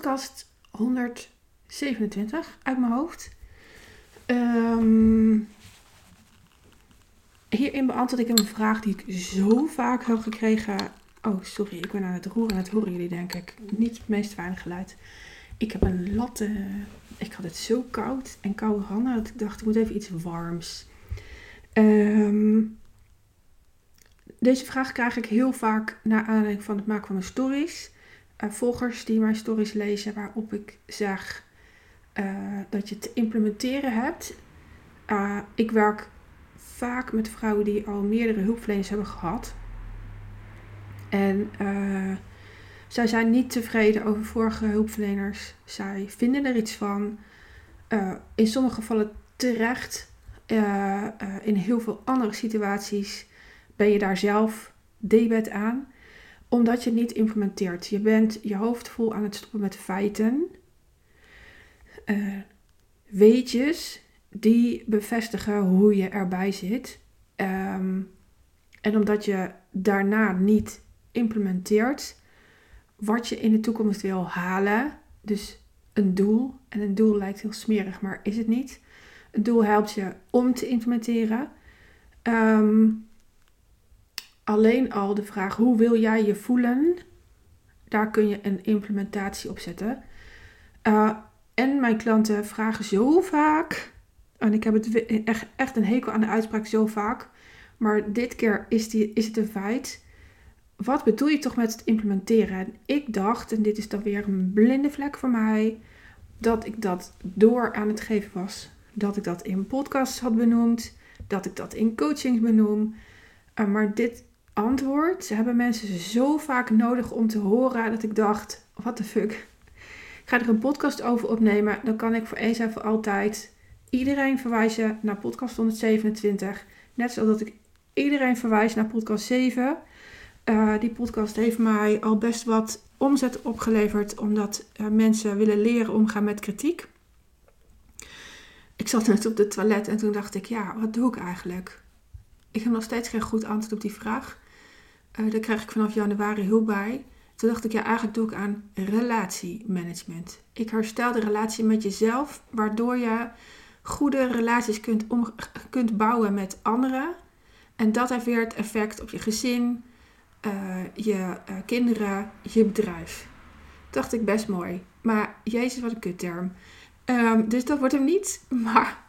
podcast 127 uit mijn hoofd. Um, hierin beantwoord ik een vraag die ik zo vaak heb gekregen. Oh, sorry, ik ben aan het roeren. Dat horen jullie denk ik. Niet het meest fijne geluid. Ik heb een latte. Ik had het zo koud en koude handen dat ik dacht, ik moet even iets warms. Um, deze vraag krijg ik heel vaak naar aanleiding van het maken van mijn stories. Volgers die mijn stories lezen, waarop ik zeg uh, dat je te implementeren hebt. Uh, ik werk vaak met vrouwen die al meerdere hulpverleners hebben gehad. En zij zijn niet tevreden over vorige hulpverleners. Zij vinden er iets van. in sommige gevallen terecht. in heel veel andere situaties ben je daar zelf debet aan, omdat je het niet implementeert. Je bent je hoofd vol aan het stoppen met feiten, uh, weetjes die bevestigen hoe je erbij zit. Um, en omdat je daarna niet implementeert wat je in de toekomst wil halen, dus een doel, en een doel lijkt heel smerig, maar is het niet. Een doel helpt je om te implementeren. Um, alleen al de vraag hoe wil jij je voelen, daar kun je een implementatie op zetten. Uh, en mijn klanten vragen zo vaak, en ik heb het echt, een hekel aan de uitspraak zo vaak, maar dit keer is, die, is het een feit. Wat bedoel je toch met het implementeren? En ik dacht, en dit is dan weer een blinde vlek voor mij, dat ik dat door aan het geven was. Dat ik dat in podcasts had benoemd, dat ik dat in coachings benoem. Uh, maar dit antwoord ze hebben mensen zo vaak nodig om te horen dat ik dacht: what the fuck? Ik ga er een podcast over opnemen. Dan kan ik voor eens en voor altijd iedereen verwijzen naar podcast 127. Net zoals dat ik iedereen verwijs naar podcast 7. Uh, eh, die podcast heeft mij al best wat omzet opgeleverd, omdat uh, mensen willen leren omgaan met kritiek. Ik zat net op de toilet en toen dacht ik, ja, wat doe ik eigenlijk? Ik heb nog steeds geen goed antwoord op die vraag. Uh, daar krijg ik vanaf januari hulp bij. Toen dacht ik, ja, eigenlijk doe ik aan relatiemanagement. Ik herstel de relatie met jezelf, waardoor je goede relaties kunt, kunt bouwen met anderen. En dat heeft weer het effect op je gezin, uh, je uh, kinderen, je bedrijf. dacht ik best mooi. Maar jezus, wat een kutterm. Um, dus dat wordt hem niet. Maar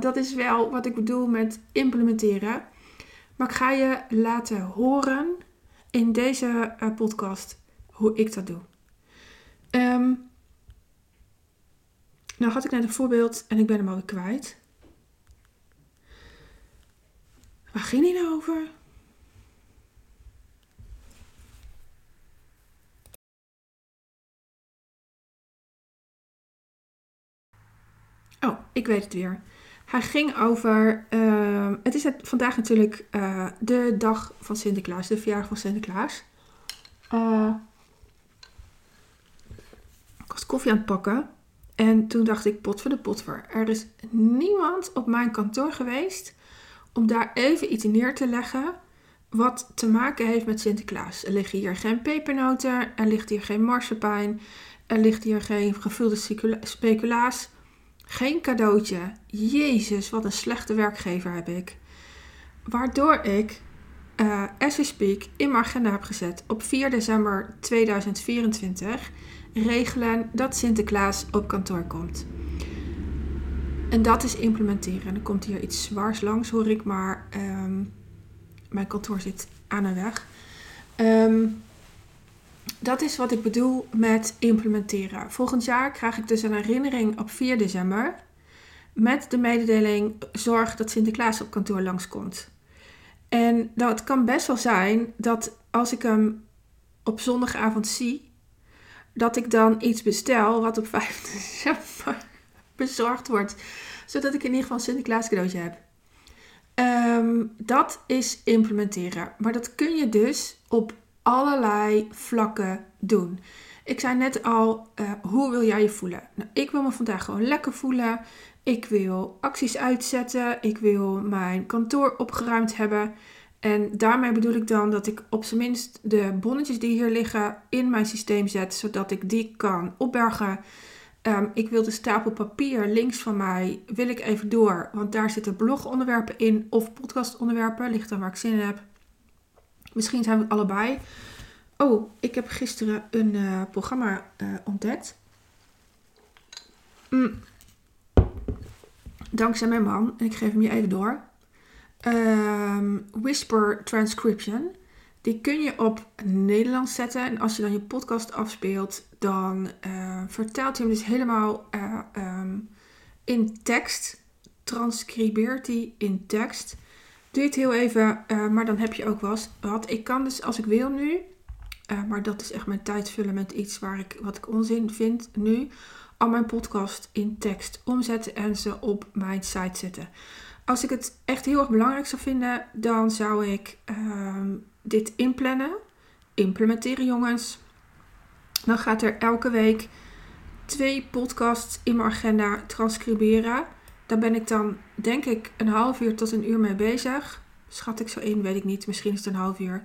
dat is wel wat ik bedoel met implementeren. Maar ik ga je laten horen in deze uh, podcast hoe ik dat doe. Um, nou had ik net een voorbeeld en ik ben hem alweer kwijt. Waar ging hij nou over? Oh, ik weet het weer. Hij ging over. Uh, het is het, vandaag natuurlijk uh, de dag van Sinterklaas, de verjaardag van Sinterklaas. Uh, ik was koffie aan het pakken. En toen dacht ik, pot voor de pot voor. Er is niemand op mijn kantoor geweest om daar even iets neer te leggen wat te maken heeft met Sinterklaas. Er liggen hier geen pepernoten, er ligt hier geen marsepein, er ligt hier geen gevulde speculaas. Geen cadeautje. Jezus, wat een slechte werkgever heb ik. Waardoor ik, uh, as we speak, in mijn agenda heb gezet op 4 december 2024 regelen dat Sinterklaas op kantoor komt. En dat is implementeren. En dan komt hier iets zwaars langs, hoor ik, maar um, mijn kantoor zit aan een weg. Um, dat is wat ik bedoel met implementeren. Volgend jaar krijg ik dus een herinnering op 4 december. Met de mededeling: zorg dat Sinterklaas op kantoor langskomt. En dat kan best wel zijn dat als ik hem op zondagavond zie, dat ik dan iets bestel wat op 5 december bezorgd wordt. Zodat ik in ieder geval een Sinterklaas cadeautje heb. Um, dat is implementeren. Maar dat kun je dus op allerlei vlakken doen. Ik zei net al, uh, hoe wil jij je voelen? Nou, ik wil me vandaag gewoon lekker voelen. Ik wil acties uitzetten. Ik wil mijn kantoor opgeruimd hebben. En daarmee bedoel ik dan dat ik op zijn minst de bonnetjes die hier liggen in mijn systeem zet, zodat ik die kan opbergen. Ehm, ik wil de stapel papier links van mij, wil ik even door, want daar zitten blogonderwerpen in of podcastonderwerpen, ligt dan waar ik zin in heb. Misschien zijn we allebei. Oh, ik heb gisteren een uh, programma uh, ontdekt. Mm. Dankzij mijn man, en ik geef hem je even door. Um, Whisper Transcription. Die kun je op Nederlands zetten. En als je dan je podcast afspeelt, dan uh, vertelt hij hem dus helemaal um, in tekst. Transcribeert hij in tekst. Het heel even, uh, maar dan heb je ook wat. Ik kan dus als ik wil nu, uh, maar dat is echt mijn tijd vullen met iets waar ik, wat ik onzin vind nu, al mijn podcast in tekst omzetten en ze op mijn site zetten. Als ik het echt heel erg belangrijk zou vinden, dan zou ik uh, dit inplannen. Implementeren, jongens. Dan gaat er elke week twee podcasts in mijn agenda transcriberen. Daar ben ik dan, denk ik, een half uur tot een uur mee bezig. Schat ik zo in, weet ik niet. Misschien is het een half uur.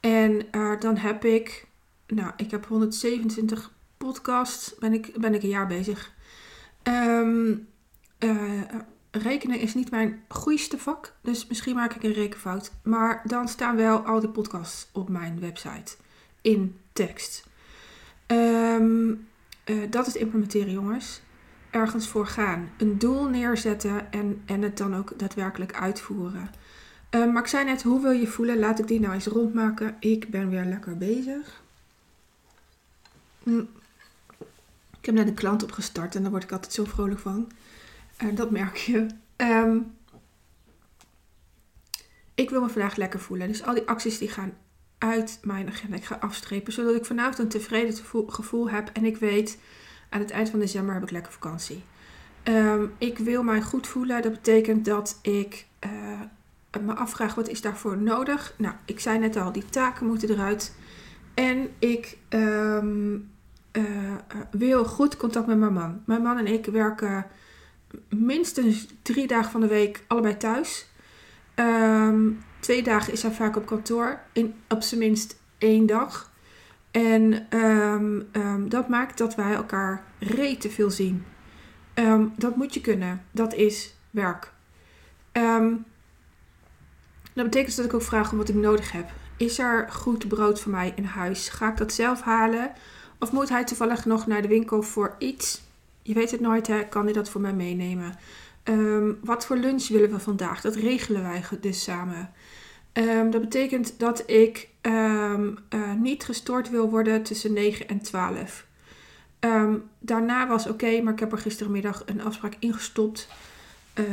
En uh, dan heb ik, nou, ik heb 127 podcasts. Ben ik, ben ik een jaar bezig. Um, rekenen is niet mijn goeiste vak. Dus misschien maak ik een rekenfout. Maar dan staan wel al die podcasts op mijn website. In tekst. Um, uh, dat is implementeren, jongens ergens voor gaan. Een doel neerzetten en, en het dan ook daadwerkelijk uitvoeren. Uh, maar ik zei net, hoe wil je voelen? Laat ik die nou eens rondmaken. Ik ben weer lekker bezig. Hm. Ik heb net een klant opgestart en daar word ik altijd zo vrolijk van. Uh, dat merk je. Um, ik wil me vandaag lekker voelen. Dus al die acties die gaan uit mijn agenda. Ik ga afstrepen, zodat ik vanavond een tevreden gevoel heb. En ik weet, aan het eind van december heb ik lekker vakantie. Um, ik wil mij goed voelen. Dat betekent dat ik uh, me afvraag wat is daarvoor nodig. Nou, ik zei net al, die taken moeten eruit. En ik um, uh, wil goed contact met mijn man. Mijn man en ik werken minstens drie dagen van de week allebei thuis. Um, twee dagen is hij vaak op kantoor. In, op zijn minst één dag. En um, um, dat maakt dat wij elkaar rete veel zien. Um, dat moet je kunnen. Dat is werk. dat betekent dat ik ook vraag om wat ik nodig heb. Is er goed brood voor mij in huis? Ga ik dat zelf halen? Of moet hij toevallig nog naar de winkel voor iets? Je weet het nooit, hè? Kan hij dat voor mij meenemen? wat voor lunch willen we vandaag? Dat regelen wij dus samen. Um, dat betekent dat ik um, uh, niet gestoord wil worden tussen 9 en 12. Um, ehm, daarna was oké, maar ik heb er gistermiddag een afspraak ingestopt uh,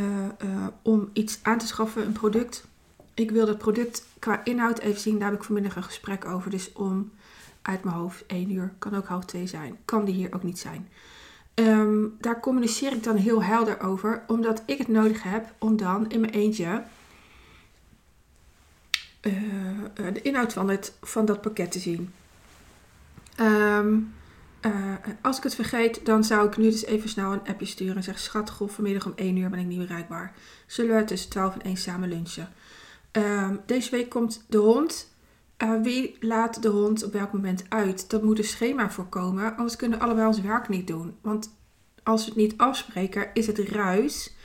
om iets aan te schaffen, een product. Ik wil dat product qua inhoud even zien. Daar heb ik vanmiddag een gesprek over. Dus om uit mijn hoofd 1 uur, kan ook half 2 zijn. Kan die hier ook niet zijn. Daar communiceer ik dan heel helder over, omdat ik het nodig heb om dan in mijn eentje uh, de inhoud van, het, van dat pakket te zien. Um, uh, als ik het vergeet, dan zou ik nu dus even snel een appje sturen en zeggen: Schat, goh, vanmiddag om 1 uur ben ik niet bereikbaar. Zullen we tussen 12 en 1 samen lunchen? Um, deze week komt de hond. Wie laat de hond op welk moment uit? Dat moet een schema voorkomen, anders kunnen we allebei ons werk niet doen. Want als we het niet afspreken, is het ruis.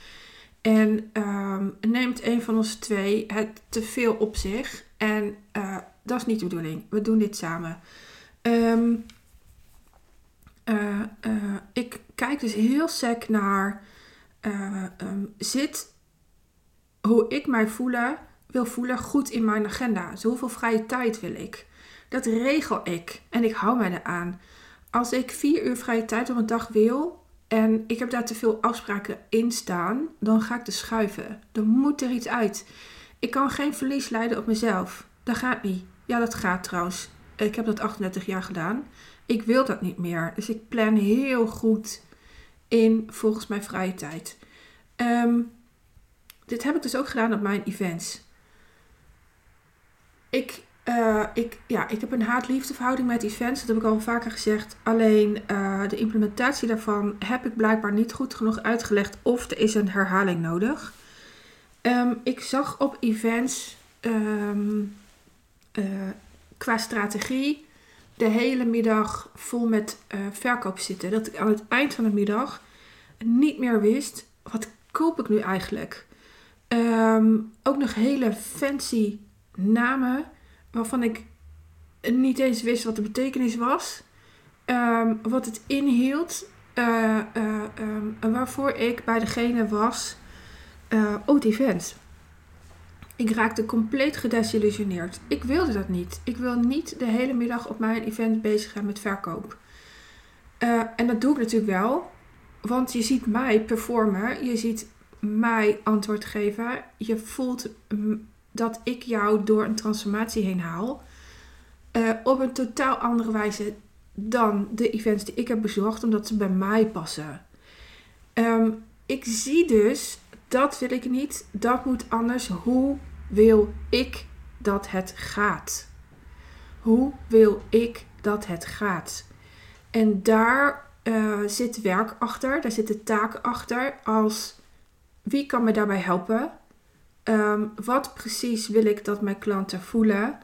En um, neemt een van ons twee het te veel op zich. En uh, dat is niet de bedoeling. We doen dit samen. Um, uh, uh, ik kijk dus heel sec naar. Um, zit hoe ik mij voelen, wil voelen goed in mijn agenda. Dus hoeveel vrije tijd wil ik? Dat regel ik en ik hou mij eraan. Als ik vier uur vrije tijd op een dag wil, en ik heb daar te veel afspraken in staan, dan ga ik te schuiven. Dan moet er iets uit. Ik kan geen verlies leiden op mezelf. Dat gaat niet. Ja, dat gaat trouwens. Ik heb dat 38 jaar gedaan. Ik wil dat niet meer. Dus ik plan heel goed in volgens mijn vrije tijd. Um, dit heb ik dus ook gedaan op mijn events. Ik uh, ik, ja, ik heb een haat-liefde verhouding met events. Dat heb ik al vaker gezegd. Alleen uh, de implementatie daarvan heb ik blijkbaar niet goed genoeg uitgelegd. Of er is een herhaling nodig. Um, ik zag op events ehm, eh, qua strategie de hele middag vol met verkoop zitten. Dat ik aan het eind van de middag niet meer wist, wat koop ik nu eigenlijk? Ehm, ook nog hele fancy namen waarvan ik niet eens wist wat de betekenis was. Ehm, wat het inhield. Uh, waarvoor ik bij degene was. Uh, oh, event. Ik raakte compleet gedesillusioneerd. Ik wilde dat niet. Ik wil niet de hele middag op mijn event bezig gaan met verkoop. en dat doe ik natuurlijk wel. Want je ziet mij performen. Je ziet mij antwoord geven. Je voelt dat ik jou door een transformatie heen haal. Uh, op een totaal andere wijze dan de events die ik heb bezocht, omdat ze bij mij passen. Um, ik zie dus, dat wil ik niet, dat moet anders. Hoe wil ik dat het gaat? Hoe wil ik dat het gaat? En daar uh, zit werk achter, daar zitten taken achter als wie kan me daarbij helpen? Um, wat precies wil ik dat mijn klanten voelen?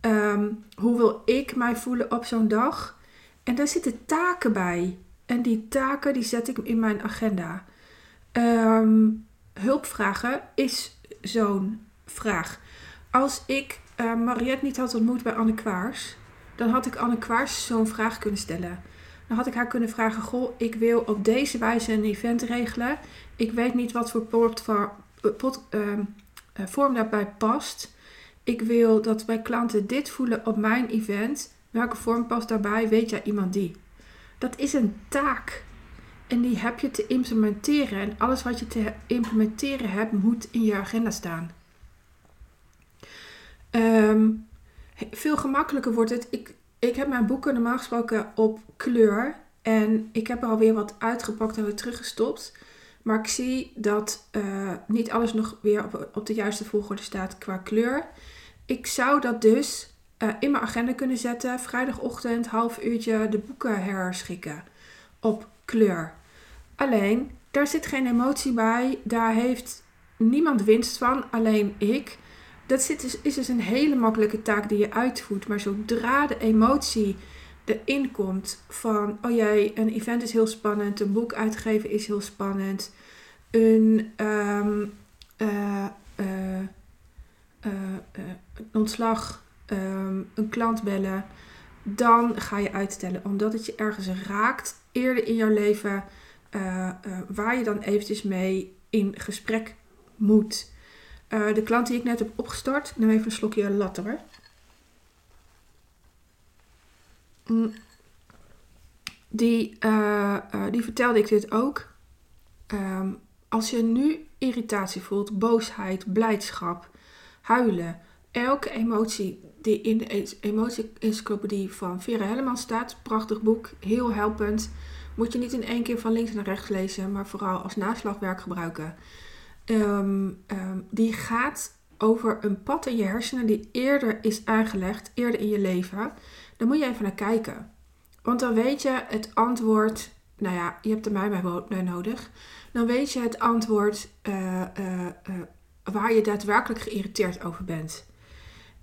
Um, hoe wil ik mij voelen op zo'n dag? En daar zitten taken bij. En die taken die zet ik in mijn agenda. Um, hulpvragen is zo'n vraag. Als ik uh, Mariette niet had ontmoet bij Anne Kwaars, dan had ik Anne Kwaars zo'n vraag kunnen stellen. Dan had ik haar kunnen vragen: Goh, ik wil op deze wijze een event regelen. Ik weet niet wat voor pot, uh, vorm daarbij past. Ik wil dat mijn klanten dit voelen op mijn event. Welke vorm past daarbij? Weet jij iemand die? Dat is een taak. En die heb je te implementeren. En alles wat je te implementeren hebt, moet in je agenda staan. Um, veel gemakkelijker wordt het. Ik, ik heb mijn boeken normaal gesproken op kleur. En ik heb er alweer wat uitgepakt en weer teruggestopt. Maar ik zie dat uh, niet alles nog weer op, op, de juiste volgorde staat qua kleur. Ik zou dat dus uh, in mijn agenda kunnen zetten. Vrijdagochtend, half uurtje, de boeken herschikken op kleur. Alleen, daar zit geen emotie bij. Daar heeft niemand winst van, alleen ik. Dat zit dus, is dus een hele makkelijke taak die je uitvoert. Maar zodra de emotie erin komt van, oh jee, een event is heel spannend, een boek uitgeven is heel spannend, een, um, uh, uh, een ontslag, um, een klant bellen, dan ga je uitstellen. Omdat het je ergens raakt eerder in jouw leven, waar je dan eventjes mee in gesprek moet. De klant die ik net heb opgestart, neem even een slokje latte. Mm. Die, uh, uh, die vertelde ik dit ook. Um, als je nu irritatie voelt, boosheid, blijdschap, huilen, elke emotie die in de emotie-encyclopedie van Vera Helleman staat, prachtig boek, heel helpend, moet je niet in één keer van links naar rechts lezen, maar vooral als naslagwerk gebruiken. Um, um, die gaat over een pad in je hersenen die eerder is aangelegd, eerder in je leven. Dan moet je even naar kijken. Want dan weet je het antwoord. Nou ja, je hebt er mij bij nodig. Dan weet je het antwoord uh, uh, uh, waar je daadwerkelijk geïrriteerd over bent.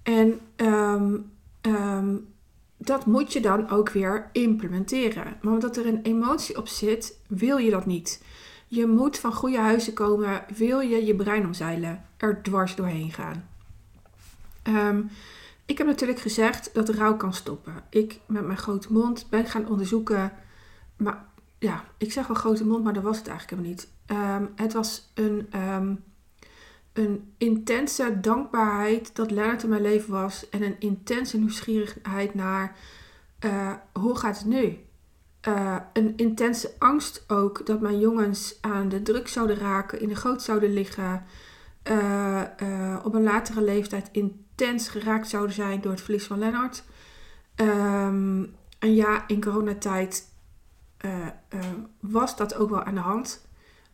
En um, um, dat moet je dan ook weer implementeren. Maar omdat er een emotie op zit, wil je dat niet. Je moet van goede huizen komen, wil je je brein omzeilen, er dwars doorheen gaan. Um, ik heb natuurlijk gezegd dat rouw kan stoppen. Ik met mijn grote mond ben gaan onderzoeken. Maar ja, ik zeg wel grote mond, maar dat was het eigenlijk helemaal niet. Um, het was een, um, een intense dankbaarheid dat Lennart in mijn leven was. En een intense nieuwsgierigheid naar uh, hoe gaat het nu? Uh, een intense angst ook dat mijn jongens aan de druk zouden raken, in de goot zouden liggen. Uh, op een latere leeftijd intens geraakt zouden zijn door het verlies van Lennart. Um, en ja, in coronatijd was dat ook wel aan de hand.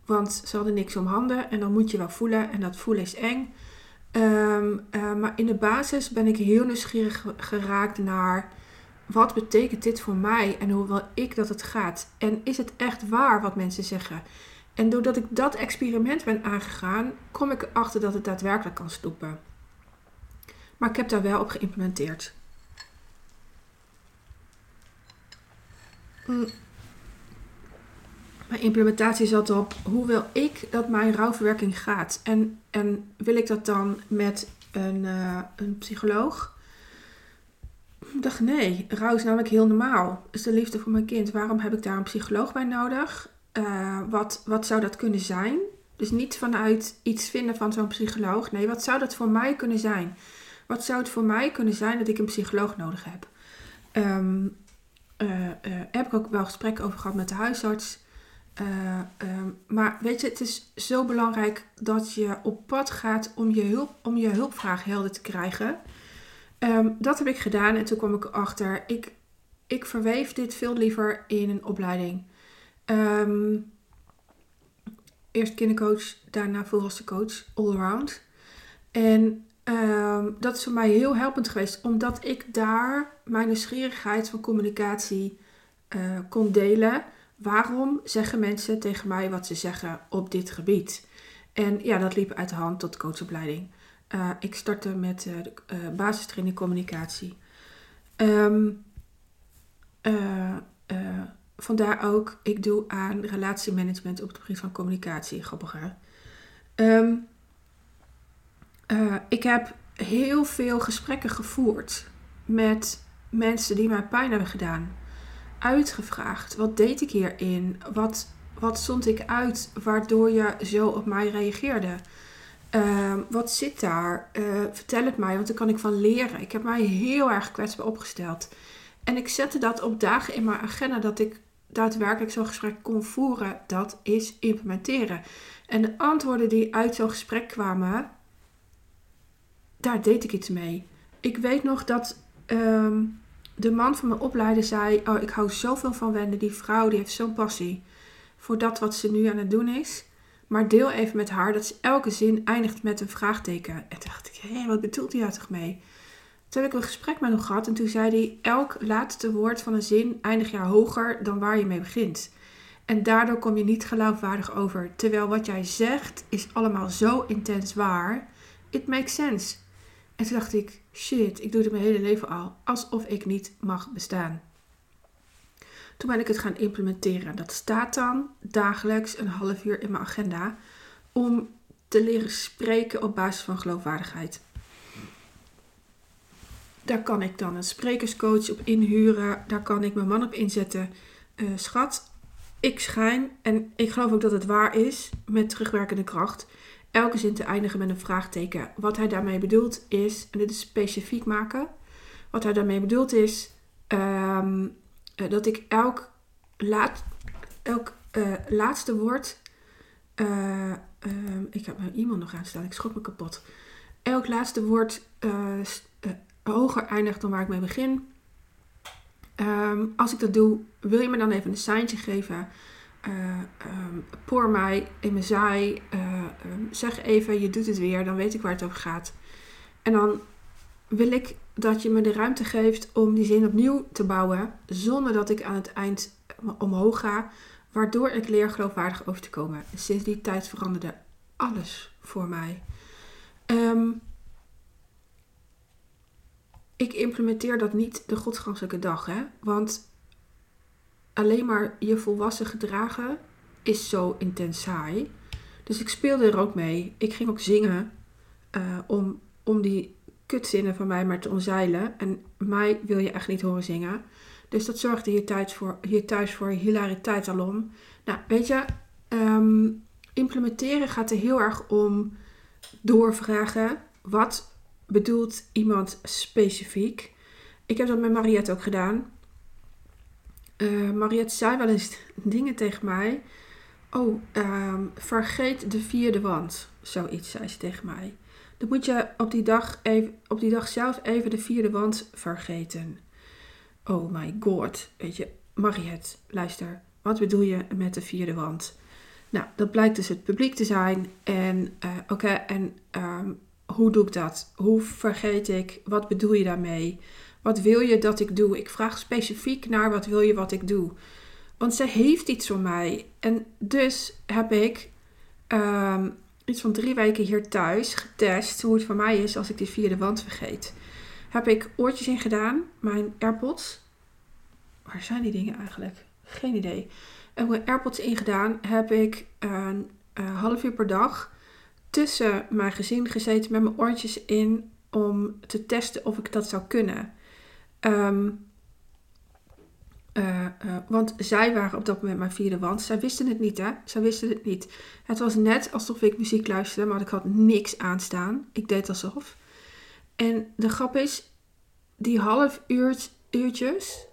Want ze hadden niks om handen en dan moet je wel voelen en dat voelen is eng. Um, maar in de basis ben ik heel nieuwsgierig geraakt naar wat betekent dit voor mij en hoe wil ik dat het gaat? En is het echt waar wat mensen zeggen? En doordat ik dat experiment ben aangegaan, kom ik erachter dat het daadwerkelijk kan stoppen. Maar ik heb daar wel op geïmplementeerd. Mm. Mijn implementatie zat op hoe wil ik dat mijn rouwverwerking gaat. En, en wil ik dat dan met een, eh, een psycholoog? Ik dacht nee, rouw is namelijk heel normaal. is de liefde voor mijn kind. Waarom heb ik daar een psycholoog bij nodig? Uh, wat, wat zou dat kunnen zijn? Dus niet vanuit iets vinden van zo'n psycholoog. Nee, wat zou dat voor mij kunnen zijn? Wat zou het voor mij kunnen zijn dat ik een psycholoog nodig heb? Um, heb ik ook wel gesprekken over gehad met de huisarts. Uh, um, maar weet je, het is zo belangrijk dat je op pad gaat om je, hulp, om je hulpvraag helder te krijgen. Um, dat heb ik gedaan en toen kwam ik erachter, ik, ik verweef dit veel liever in een opleiding. Eerst kindercoach, daarna volwassen coach, allround. En um, dat is voor mij heel helpend geweest, omdat ik daar mijn nieuwsgierigheid van communicatie uh, kon delen. Waarom zeggen mensen tegen mij wat ze zeggen op dit gebied? En ja, dat liep uit de hand tot coachopleiding. Uh, ik startte met uh, uh, basistraining communicatie. Um, vandaar ook, ik doe aan relatiemanagement op het gebied van communicatie. Grappig hè? Um, ik heb heel veel gesprekken gevoerd met mensen die mij pijn hebben gedaan. Uitgevraagd, wat deed ik hierin? Wat, wat stond ik uit waardoor je zo op mij reageerde? Uh, wat zit daar? Uh, vertel het mij, want daar kan ik van leren. Ik heb mij heel erg kwetsbaar opgesteld. En ik zette dat op dagen in mijn agenda dat ik daadwerkelijk zo'n gesprek kon voeren. Dat is implementeren. En de antwoorden die uit zo'n gesprek kwamen, daar deed ik iets mee. Ik weet nog dat um, de man van mijn opleider zei: Oh, ik hou zoveel van Wende. Die vrouw die heeft zo'n passie voor dat wat ze nu aan het doen is. Maar deel even met haar dat ze elke zin eindigt met een vraagteken. En dacht ik, hé, wat bedoelt hij daar toch mee? Toen heb ik een gesprek met hem gehad en toen zei hij... elk laatste woord van een zin eindig je hoger dan waar je mee begint. En daardoor kom je niet geloofwaardig over. Terwijl wat jij zegt is allemaal zo intens waar. It makes sense. En toen dacht ik, shit, ik doe het mijn hele leven al. Alsof ik niet mag bestaan. Toen ben ik het gaan implementeren. Dat staat dan dagelijks een half uur in mijn agenda om te leren spreken op basis van geloofwaardigheid. Daar kan ik dan een sprekerscoach op inhuren. Daar kan ik mijn man op inzetten. Uh, schat, ik schijn, en ik geloof ook dat het waar is, met terugwerkende kracht, elke zin te eindigen met een vraagteken. Wat hij daarmee bedoelt is, en dit is specifiek maken, wat hij daarmee bedoelt is, um, uh, dat ik elk, laat, elk uh, laatste woord. Uh, ik heb mijn e-mail nog aanstaan, ik schrok me kapot. Elk laatste woord hoger eindigt dan waar ik mee begin. Um, als ik dat doe, wil je me dan even een seintje geven? Um, poor mij in mijn zaai. zeg even, je doet het weer, dan weet ik waar het over gaat. En dan wil ik dat je me de ruimte geeft om die zin opnieuw te bouwen, zonder dat ik aan het eind omhoog ga, waardoor ik leer geloofwaardig over te komen. sinds die tijd veranderde alles voor mij. Um, ik implementeer dat niet de godsganselijke dag, hè? Want alleen maar je volwassen gedragen is zo intens saai. Dus ik speelde er ook mee. Ik ging ook zingen uh, om, om die kutzinnen van mij maar te omzeilen. En mij wil je echt niet horen zingen. Dus dat zorgde hier thuis voor, hier thuis voor hilariteit alom. Nou, weet je, um, implementeren gaat er heel erg om doorvragen. Wat bedoelt iemand specifiek? Ik heb dat met Mariette ook gedaan. Uh, Mariette zei wel eens dingen tegen mij. Oh, um, vergeet de vierde wand. Zoiets zei ze tegen mij. Dan moet je op die dag, even, op die dag zelf even de vierde wand vergeten. Oh my god. Weet je, Mariette, luister. Wat bedoel je met de vierde wand? Nou, dat blijkt dus het publiek te zijn. En uh, oké, en um, hoe doe ik dat? Hoe vergeet ik? Wat bedoel je daarmee? Wat wil je dat ik doe? Ik vraag specifiek naar wat wil je wat ik doe. Want ze heeft iets van mij. En dus heb ik um, iets van drie weken hier thuis getest hoe het voor mij is als ik die vierde wand vergeet. Heb ik oortjes in gedaan, mijn AirPods. Waar zijn die dingen eigenlijk? Geen idee. Heb mijn AirPods ingedaan, heb ik een, een half uur per dag tussen mijn gezin gezeten met mijn oortjes in om te testen of ik dat zou kunnen. Ehm, eh, eh, want zij waren op dat moment mijn vierde wand. Zij wisten het niet, hè? Zij wisten het niet. Het was net alsof ik muziek luisterde, maar ik had niks aanstaan. Ik deed alsof. En de grap is, die half uurtjes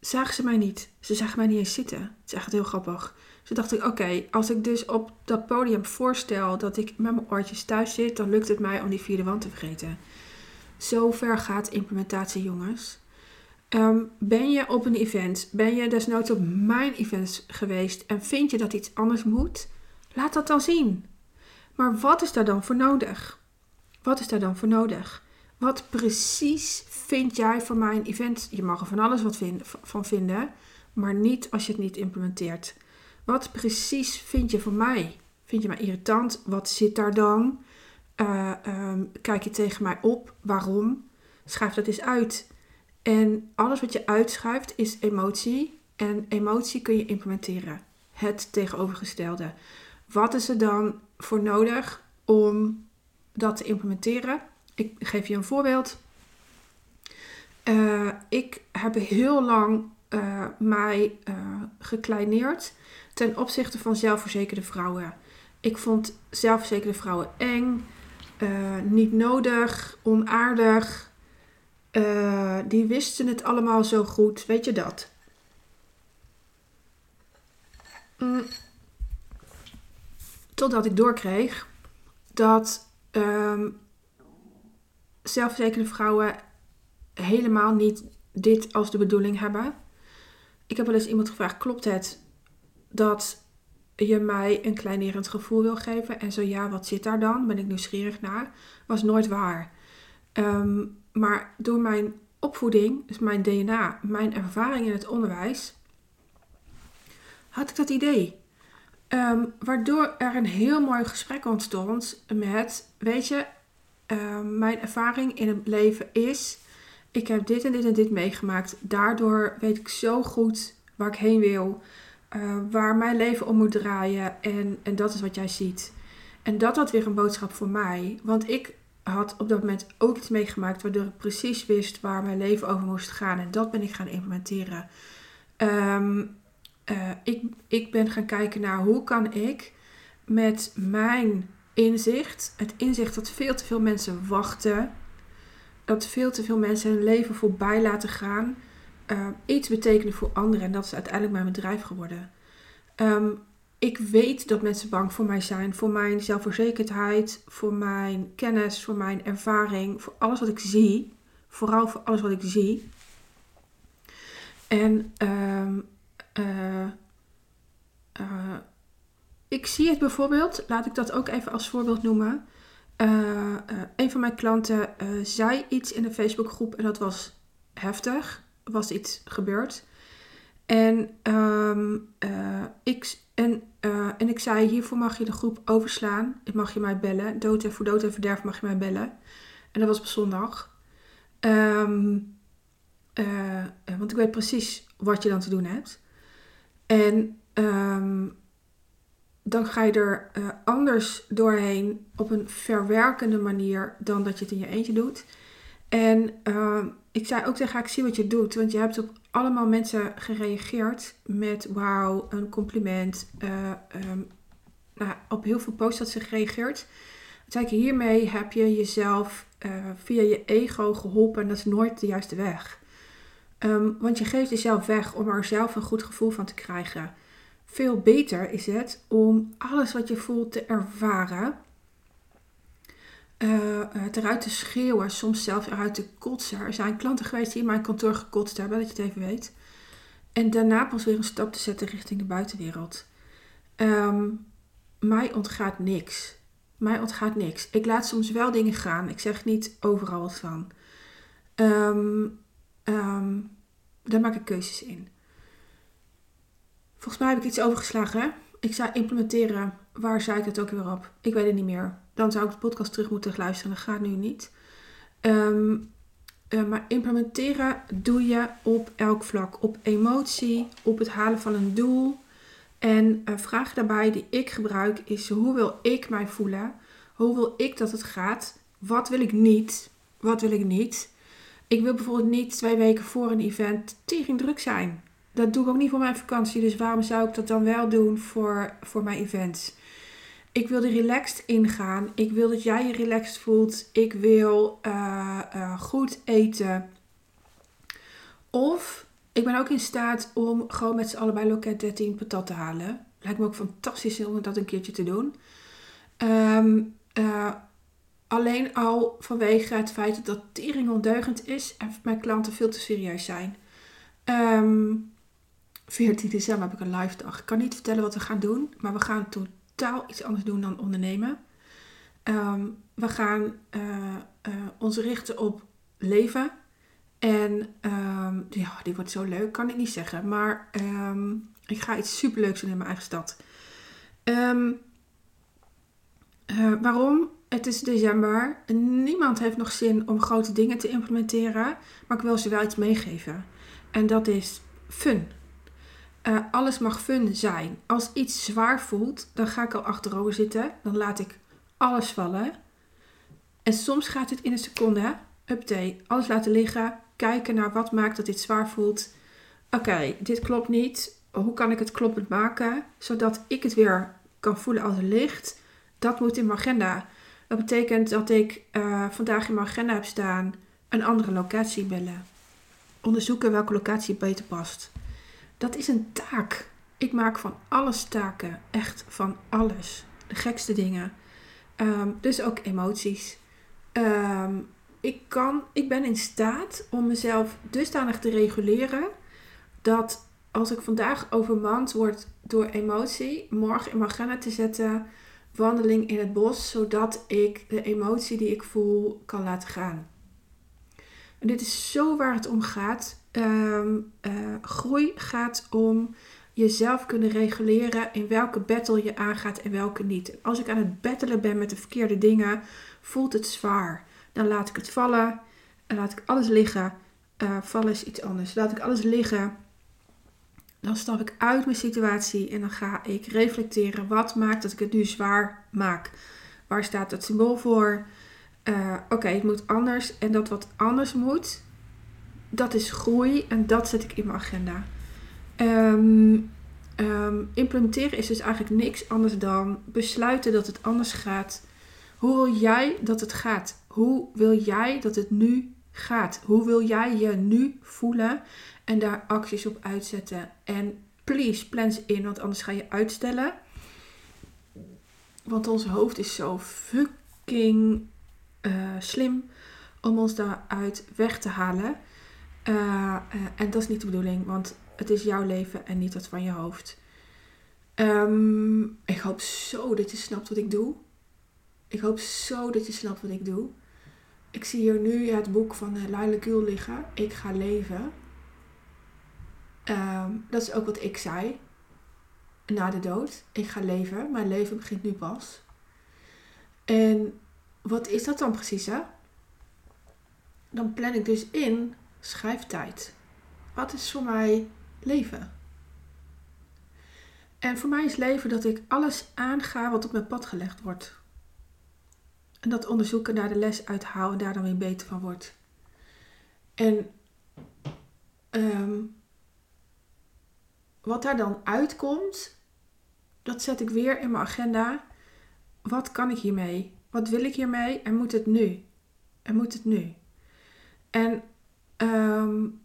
zagen ze mij niet. Ze zagen mij niet eens zitten. Het is echt heel grappig. Toen dacht ik, oké, als ik dus op dat podium voorstel dat ik met mijn oortjes thuis zit, dan lukt het mij om die vierde wand te vergeten. Zo ver gaat implementatie, jongens. Ehm, ben je op een event, ben je desnoods op mijn events geweest en vind je dat iets anders moet? Laat dat dan zien. Maar wat is daar dan voor nodig? Wat is daar dan voor nodig? Wat precies vind jij van mijn event? Je mag er van alles wat van vinden, maar niet als je het niet implementeert. Wat precies vind je van mij? Vind je mij irritant? Wat zit daar dan? Uh, um, kijk je tegen mij op? Waarom? Schrijf dat eens uit. En alles wat je uitschuift is emotie. En emotie kun je implementeren. Het tegenovergestelde. Wat is er dan voor nodig om dat te implementeren? Ik geef je een voorbeeld. Uh, ik heb heel lang uh, mij gekleineerd ten opzichte van zelfverzekerde vrouwen. Ik vond zelfverzekerde vrouwen eng, niet nodig, onaardig. Uh, die wisten het allemaal zo goed. Weet je dat? Mm. Totdat ik doorkreeg dat um, zelfverzekerde vrouwen helemaal niet dit als de bedoeling hebben. Ik heb wel eens iemand gevraagd: klopt het dat je mij een kleinerend gevoel wil geven? En zo ja, wat zit daar dan? Ben ik nieuwsgierig naar? Was nooit waar. Um, maar door mijn opvoeding, dus mijn DNA, mijn ervaring in het onderwijs, had ik dat idee. Ehm, waardoor er een heel mooi gesprek ontstond met, weet je, ehm, mijn ervaring in het leven is, ik heb dit en dit en dit meegemaakt. Daardoor weet ik zo goed waar ik heen wil, uh, waar mijn leven om moet draaien en, en dat is wat jij ziet. En dat had weer een boodschap voor mij, want ik had op dat moment ook iets meegemaakt waardoor ik precies wist waar mijn leven over moest gaan. En dat ben ik gaan implementeren. Um, uh, ik, ik ben gaan kijken naar hoe kan ik met mijn inzicht, het inzicht dat veel te veel mensen wachten, dat veel te veel mensen hun leven voorbij laten gaan, uh, iets betekenen voor anderen. En dat is uiteindelijk mijn bedrijf geworden. Um, ik weet dat mensen bang voor mij zijn, voor mijn zelfverzekerdheid, voor mijn kennis, voor mijn ervaring, voor alles wat ik zie. Vooral voor alles wat ik zie. En uh, uh, uh, ik zie het bijvoorbeeld, laat ik dat ook even als voorbeeld noemen. Uh, een van mijn klanten zei iets in een Facebookgroep en dat was heftig. Was iets gebeurd. En um, ik en, uh, en ik zei, hiervoor mag je de groep overslaan. Ik mag je mij bellen. Dood en voor dood en verderf mag je mij bellen. En dat was op zondag. Um, uh, want ik weet precies wat je dan te doen hebt. En um, dan ga je er anders doorheen op een verwerkende manier dan dat je het in je eentje doet. En ik zei ook tegen haar, ik zie wat je doet. Want je hebt op allemaal mensen gereageerd met wauw, een compliment. Uh, um, nou, op heel veel posts had ze gereageerd. Toen zei hiermee heb je jezelf uh, via je ego geholpen en dat is nooit de juiste weg. Um, want je geeft jezelf weg om er zelf een goed gevoel van te krijgen. Veel beter is het om alles wat je voelt te ervaren uh, het eruit te schreeuwen, soms zelfs eruit te kotsen. Er zijn klanten geweest die in mijn kantoor gekotst hebben, dat je het even weet. En daarna pas weer een stap te zetten richting de buitenwereld. Um, mij ontgaat niks. Mij ontgaat niks. Ik laat soms wel dingen gaan. Ik zeg niet overal wat van. Um, um, daar maak ik keuzes in. Volgens mij heb ik iets overgeslagen. Ik zei implementeren. Waar zei ik het ook weer op? Ik weet het niet meer. Dan zou ik de podcast terug moeten luisteren. Dat gaat nu niet. Ehm, eh, maar implementeren doe je op elk vlak. Op emotie, op het halen van een doel. En een vraag daarbij die ik gebruik is: hoe wil ik mij voelen? Hoe wil ik dat het gaat? Wat wil ik niet? Wat wil ik niet? Ik wil bijvoorbeeld niet twee weken voor een event tering druk zijn. Dat doe ik ook niet voor mijn vakantie. Dus waarom zou ik dat dan wel doen voor, voor mijn events? Ik wil er relaxed ingaan. Ik wil dat jij je relaxed voelt. Ik wil uh, uh, goed eten. Of ik ben ook in staat om gewoon met z'n allebei loket 13 patat te halen. Lijkt me ook fantastisch om dat een keertje te doen. Um, uh, alleen al vanwege het feit dat tering ondeugend is en mijn klanten veel te serieus zijn. Um, ehm, 14 december heb ik een live dag. Ik kan niet vertellen wat we gaan doen, maar we gaan totaal iets anders doen dan ondernemen. Um, we gaan uh, uh, ons richten op leven. En um, ja, die wordt zo leuk, kan ik niet zeggen. Maar um, ik ga iets superleuks doen in mijn eigen stad. Uh, waarom? Het is december. Niemand heeft nog zin om grote dingen te implementeren. Maar ik wil ze wel iets meegeven. En dat is fun. Uh, alles mag fun zijn. Als iets zwaar voelt, dan ga ik al achterover zitten. Dan laat ik alles vallen. En soms gaat het in een seconde. Update. Alles laten liggen. Kijken naar wat maakt dat dit zwaar voelt. Oké, dit klopt niet. Hoe kan ik het kloppend maken? Zodat ik het weer kan voelen als ligt. Dat moet in mijn agenda. Dat betekent dat ik uh, vandaag in mijn agenda heb staan een andere locatie bellen. Onderzoeken welke locatie beter past. Dat is een taak. Ik maak van alles taken. Echt van alles. De gekste dingen. Um, dus ook emoties. Um, ik, kan, ik ben in staat om mezelf dusdanig te reguleren dat als ik vandaag overmand word door emotie, morgen in mijn agenda te zetten wandeling in het bos, zodat ik de emotie die ik voel kan laten gaan. En dit is zo waar het om gaat. Um, uh, groei gaat om jezelf kunnen reguleren in welke battle je aangaat en welke niet. Als ik aan het battelen ben met de verkeerde dingen, voelt het zwaar. Dan laat ik het vallen en laat ik alles liggen. Uh, vallen is iets anders. Laat ik alles liggen. Dan stap ik uit mijn situatie en dan ga ik reflecteren. Wat maakt dat ik het nu zwaar maak? Waar staat dat symbool voor? Uh, Oké, het moet anders. En dat wat anders moet, dat is groei en dat zet ik in mijn agenda. Um, um, implementeren is dus eigenlijk niks anders dan besluiten dat het anders gaat. Hoe wil jij dat het gaat? Hoe wil jij dat het nu gaat? Hoe wil jij je nu voelen en daar acties op uitzetten? En please, plan ze in, want anders ga je uitstellen. Want ons hoofd is zo fucking uh, slim om ons daaruit weg te halen. Uh, uh, en dat is niet de bedoeling, want het is jouw leven en niet dat van je hoofd. Um, ik hoop zo dat je snapt wat ik doe. Ik hoop zo dat je snapt wat ik doe. Ik zie hier nu het boek van uh, Laila Gül liggen. Ik ga leven. Um, dat is ook wat ik zei. Na de dood. Ik ga leven. Mijn leven begint nu pas. En wat is dat dan precies, hè? Dan plan ik dus in schrijftijd. Wat is voor mij leven? En voor mij is leven dat ik alles aanga wat op mijn pad gelegd wordt. En dat onderzoeken, daar de les uithaal en daar dan weer beter van wordt. En um, wat daar dan uitkomt, dat zet ik weer in mijn agenda. Wat kan ik hiermee? Wat wil ik hiermee? En moet het nu? En moet het nu? En um,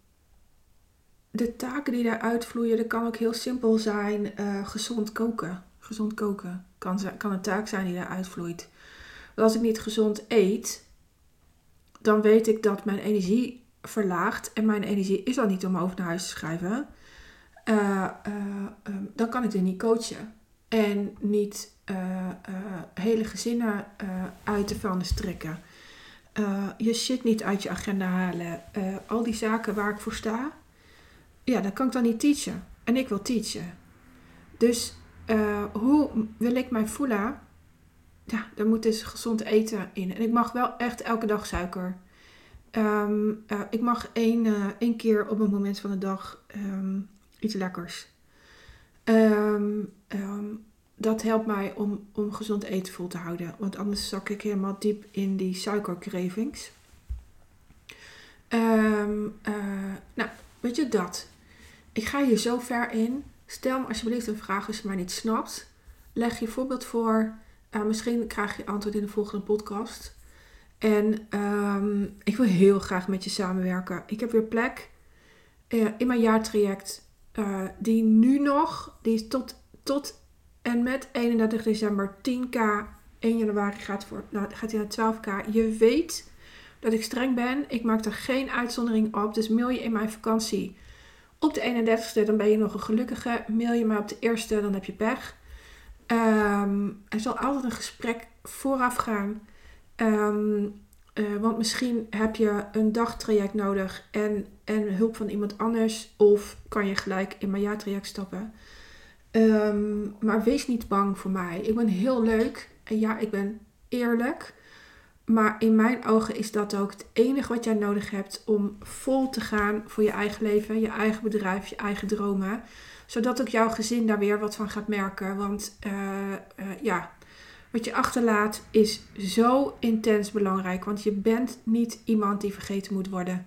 de taken die daaruit vloeien, dat kan ook heel simpel zijn. Uh, gezond koken. Gezond koken kan, kan een taak zijn die daaruit vloeit. Want als ik niet gezond eet, dan weet ik dat mijn energie verlaagt. En mijn energie is al niet om over naar huis te schrijven. Uh, uh, dan kan ik er niet coachen. En niet hele gezinnen uit de vuilnis trekken. Je shit niet uit je agenda halen. al die zaken waar ik voor sta, ja, dan kan ik dan niet teachen. En ik wil teachen. Dus eh, hoe wil ik mij voelen? Ja, daar moet dus gezond eten in. En ik mag wel echt elke dag suiker. Ehm, eh, ik mag één, eh, één keer op een moment van de dag ehm, iets lekkers. Ehm, dat helpt mij om, om gezond eten vol te houden. Want anders zak ik helemaal diep in die suikercravings. nou, weet je dat? Ik ga hier zo ver in. Stel me alsjeblieft een vraag als je maar niet snapt. Leg je voorbeeld voor. Uh, misschien krijg je antwoord in de volgende podcast. En um, ik wil heel graag met je samenwerken. Ik heb weer plek uh, in mijn jaartraject. Die nu nog, die is tot, tot en met 31 december 10k. 1 januari gaat, voor, nou, gaat hij naar 12k. Je weet dat ik streng ben. Ik maak er geen uitzondering op. Dus mail je in mijn vakantie op de 31ste, dan ben je nog een gelukkige. Mail je maar op de eerste, dan heb je pech. Um, er zal altijd een gesprek vooraf gaan. Um, uh, want misschien heb je een dagtraject nodig en, en hulp van iemand anders. Of kan je gelijk in mijn jaartraject stappen. Um, maar wees niet bang voor mij. Ik ben heel leuk. En ja, ik ben eerlijk. Maar in mijn ogen is dat ook het enige wat jij nodig hebt om vol te gaan voor je eigen leven, je eigen bedrijf, je eigen dromen. Zodat ook jouw gezin daar weer wat van gaat merken. Want uh, uh, ja, wat je achterlaat is zo intens belangrijk. Want je bent niet iemand die vergeten moet worden.